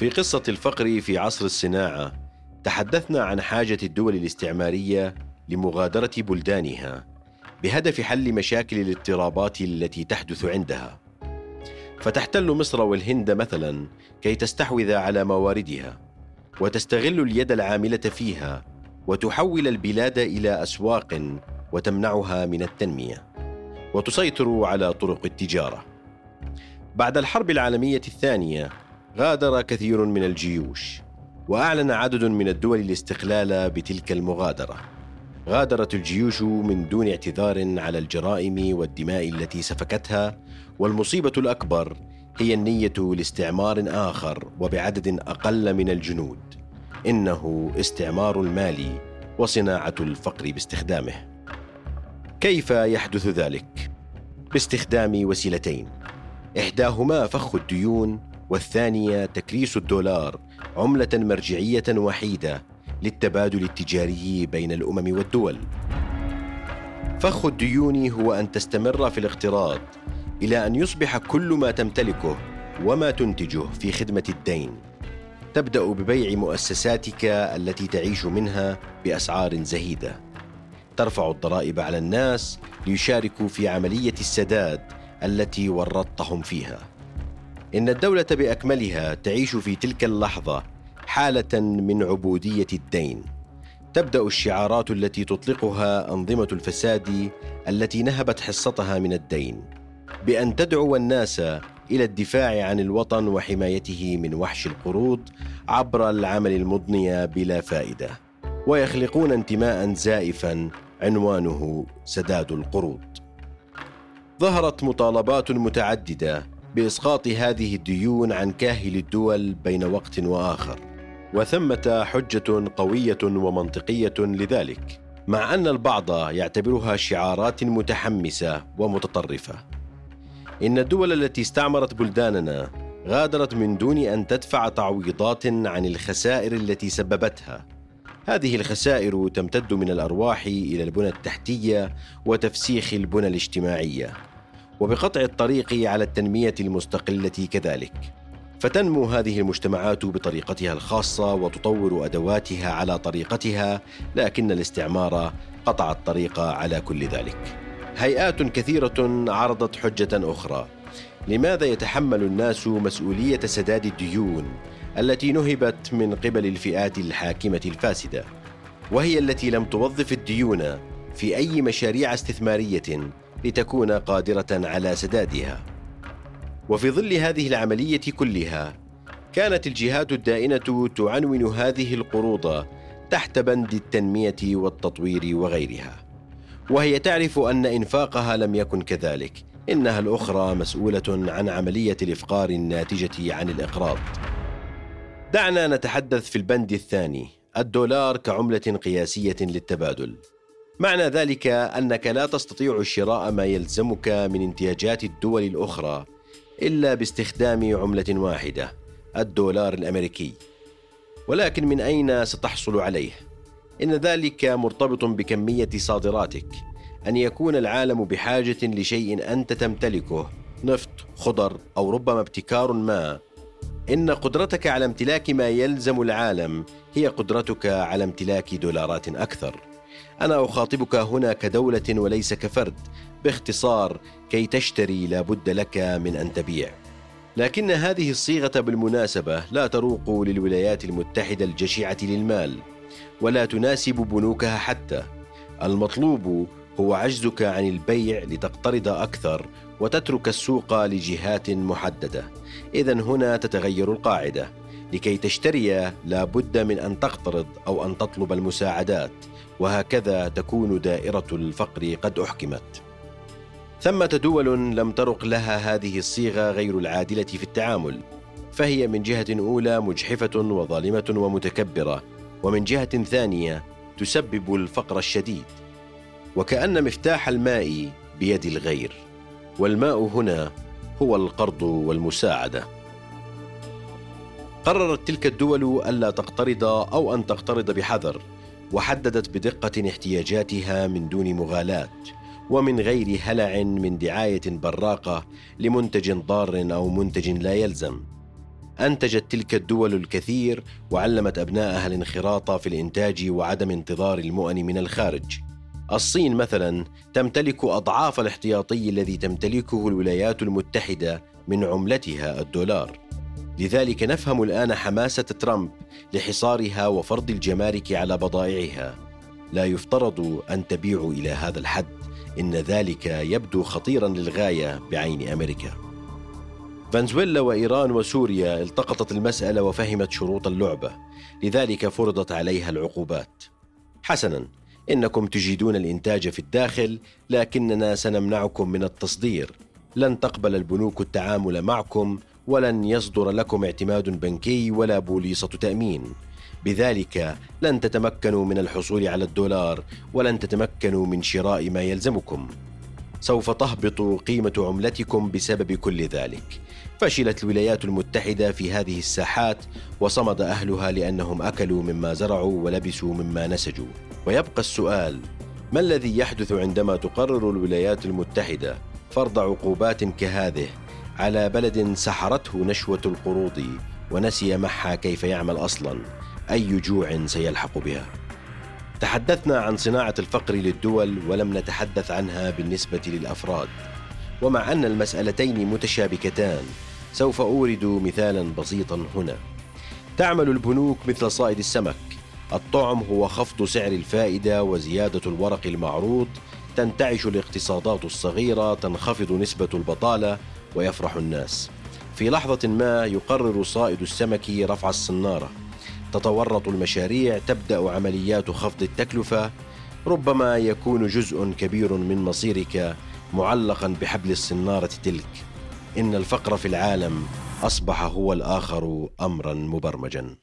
في قصة الفقر في عصر الصناعة تحدثنا عن حاجة الدول الاستعمارية لمغادرة بلدانها بهدف حل مشاكل الاضطرابات التي تحدث عندها. فتحتل مصر والهند مثلا كي تستحوذ على مواردها وتستغل اليد العاملة فيها وتحول البلاد إلى أسواق وتمنعها من التنمية وتسيطر على طرق التجارة. بعد الحرب العالمية الثانية غادر كثير من الجيوش وأعلن عدد من الدول الاستقلال بتلك المغادرة. غادرت الجيوش من دون اعتذار على الجرائم والدماء التي سفكتها والمصيبة الأكبر هي النية لاستعمار آخر وبعدد أقل من الجنود. إنه استعمار المال وصناعة الفقر باستخدامه. كيف يحدث ذلك؟ باستخدام وسيلتين. إحداهما فخ الديون والثانية تكريس الدولار عملة مرجعية وحيدة للتبادل التجاري بين الأمم والدول. فخ الديون هو أن تستمر في الاقتراض إلى أن يصبح كل ما تمتلكه وما تنتجه في خدمة الدين. تبدأ ببيع مؤسساتك التي تعيش منها بأسعار زهيدة. ترفع الضرائب على الناس ليشاركوا في عملية السداد التي ورطتهم فيها. إن الدولة بأكملها تعيش في تلك اللحظة حالة من عبودية الدين. تبدأ الشعارات التي تطلقها أنظمة الفساد التي نهبت حصتها من الدين بأن تدعو الناس إلى الدفاع عن الوطن وحمايته من وحش القروض عبر العمل المضني بلا فائدة ويخلقون انتماء زائفا عنوانه سداد القروض. ظهرت مطالبات متعددة بإسقاط هذه الديون عن كاهل الدول بين وقت وآخر. وثمة حجة قوية ومنطقية لذلك مع أن البعض يعتبرها شعارات متحمسة ومتطرفة. إن الدول التي استعمرت بلداننا غادرت من دون أن تدفع تعويضات عن الخسائر التي سببتها. هذه الخسائر تمتد من الأرواح إلى البنى التحتية وتفسيخ البنى الاجتماعية. وبقطع الطريق على التنمية المستقلة كذلك. فتنمو هذه المجتمعات بطريقتها الخاصة وتطور أدواتها على طريقتها لكن الاستعمار قطع الطريق على كل ذلك. هيئات كثيرة عرضت حجة أخرى. لماذا يتحمل الناس مسؤولية سداد الديون التي نهبت من قبل الفئات الحاكمة الفاسدة؟ وهي التي لم توظف الديون في أي مشاريع استثمارية لتكون قادرة على سدادها. وفي ظل هذه العملية كلها كانت الجهات الدائنة تعنون هذه القروض تحت بند التنمية والتطوير وغيرها. وهي تعرف أن إنفاقها لم يكن كذلك. إنها الأخرى مسؤولة عن عملية الإفقار الناتجة عن الإقراض. دعنا نتحدث في البند الثاني الدولار كعملة قياسية للتبادل. معنى ذلك أنك لا تستطيع شراء ما يلزمك من انتاجات الدول الأخرى إلا باستخدام عملة واحدة الدولار الأمريكي. ولكن من أين ستحصل عليه؟ إن ذلك مرتبط بكمية صادراتك. أن يكون العالم بحاجة لشيء أنت تمتلكه نفط خضر أو ربما ابتكار ما. إن قدرتك على امتلاك ما يلزم العالم هي قدرتك على امتلاك دولارات أكثر. أنا أخاطبك هنا كدولة وليس كفرد. باختصار كي تشتري لابد لك من أن تبيع. لكن هذه الصيغة بالمناسبة لا تروق للولايات المتحدة الجشعه للمال ولا تناسب بنوكها حتى. المطلوب هو عجزك عن البيع لتقترض أكثر وتترك السوق لجهات محددة. اذا هنا تتغير القاعدة. لكي تشتري لا بد من أن تقترض أو أن تطلب المساعدات وهكذا تكون دائرة الفقر قد أحكمت. ثمه دول لم ترق لها هذه الصيغة غير العادلة في التعامل فهي من جهة أولى مجحفة وظالمة ومتكبرة ومن جهة ثانية تسبب الفقر الشديد. وكأن مفتاح الماء بيد الغير والماء هنا هو القرض والمساعدة. قررت تلك الدول ألا تقترض أو أن تقترض بحذر وحددت بدقة احتياجاتها من دون مغالاة ومن غير هلع من دعاية براقة لمنتج ضار أو منتج لا يلزم. أنتجت تلك الدول الكثير وعلمت أبنائها الانخراط في الإنتاج وعدم انتظار المؤن من الخارج. الصين مثلا تمتلك أضعاف الاحتياطي الذي تمتلكه الولايات المتحدة من عملتها الدولار. لذلك نفهم الآن حماسة ترامب لحصارها وفرض الجمارك على بضائعها. لا يفترض أن تبيعوا إلى هذا الحد إن ذلك يبدو خطيرا للغاية بعين أمريكا. فنزويلا وإيران وسوريا التقطت المسألة وفهمت شروط اللعبة. لذلك فرضت عليها العقوبات. حسنا إنكم تجيدون الإنتاج في الداخل لكننا سنمنعكم من التصدير. لن تقبل البنوك التعامل معكم ولن يصدر لكم اعتماد بنكي ولا بوليصة تأمين. بذلك لن تتمكنوا من الحصول على الدولار ولن تتمكنوا من شراء ما يلزمكم. سوف تهبط قيمة عملتكم بسبب كل ذلك. فشلت الولايات المتحدة في هذه الساحات وصمد أهلها لأنهم أكلوا مما زرعوا ولبسوا مما نسجوا. ويبقى السؤال ما الذي يحدث عندما تقرر الولايات المتحدة فرض عقوبات كهذه؟ على بلد سحرته نشوة القروض ونسي معها كيف يعمل أصلا أي جوع سيلحق بها. تحدثنا عن صناعة الفقر للدول ولم نتحدث عنها بالنسبة للأفراد. ومع أن المسألتين متشابكتان سوف أورد مثالا بسيطا هنا. تعمل البنوك مثل صائد السمك. الطعم هو خفض سعر الفائدة وزيادة الورق المعروض تنتعش الاقتصادات الصغيرة تنخفض نسبة البطالة ويفرح الناس. في لحظة ما يقرر صائد السمك رفع الصنارة. تتورط المشاريع تبدأ عمليات خفض التكلفة. ربما يكون جزء كبير من مصيرك معلقا بحبل الصنارة تلك. إن الفقر في العالم أصبح هو الآخر أمرا مبرمجا.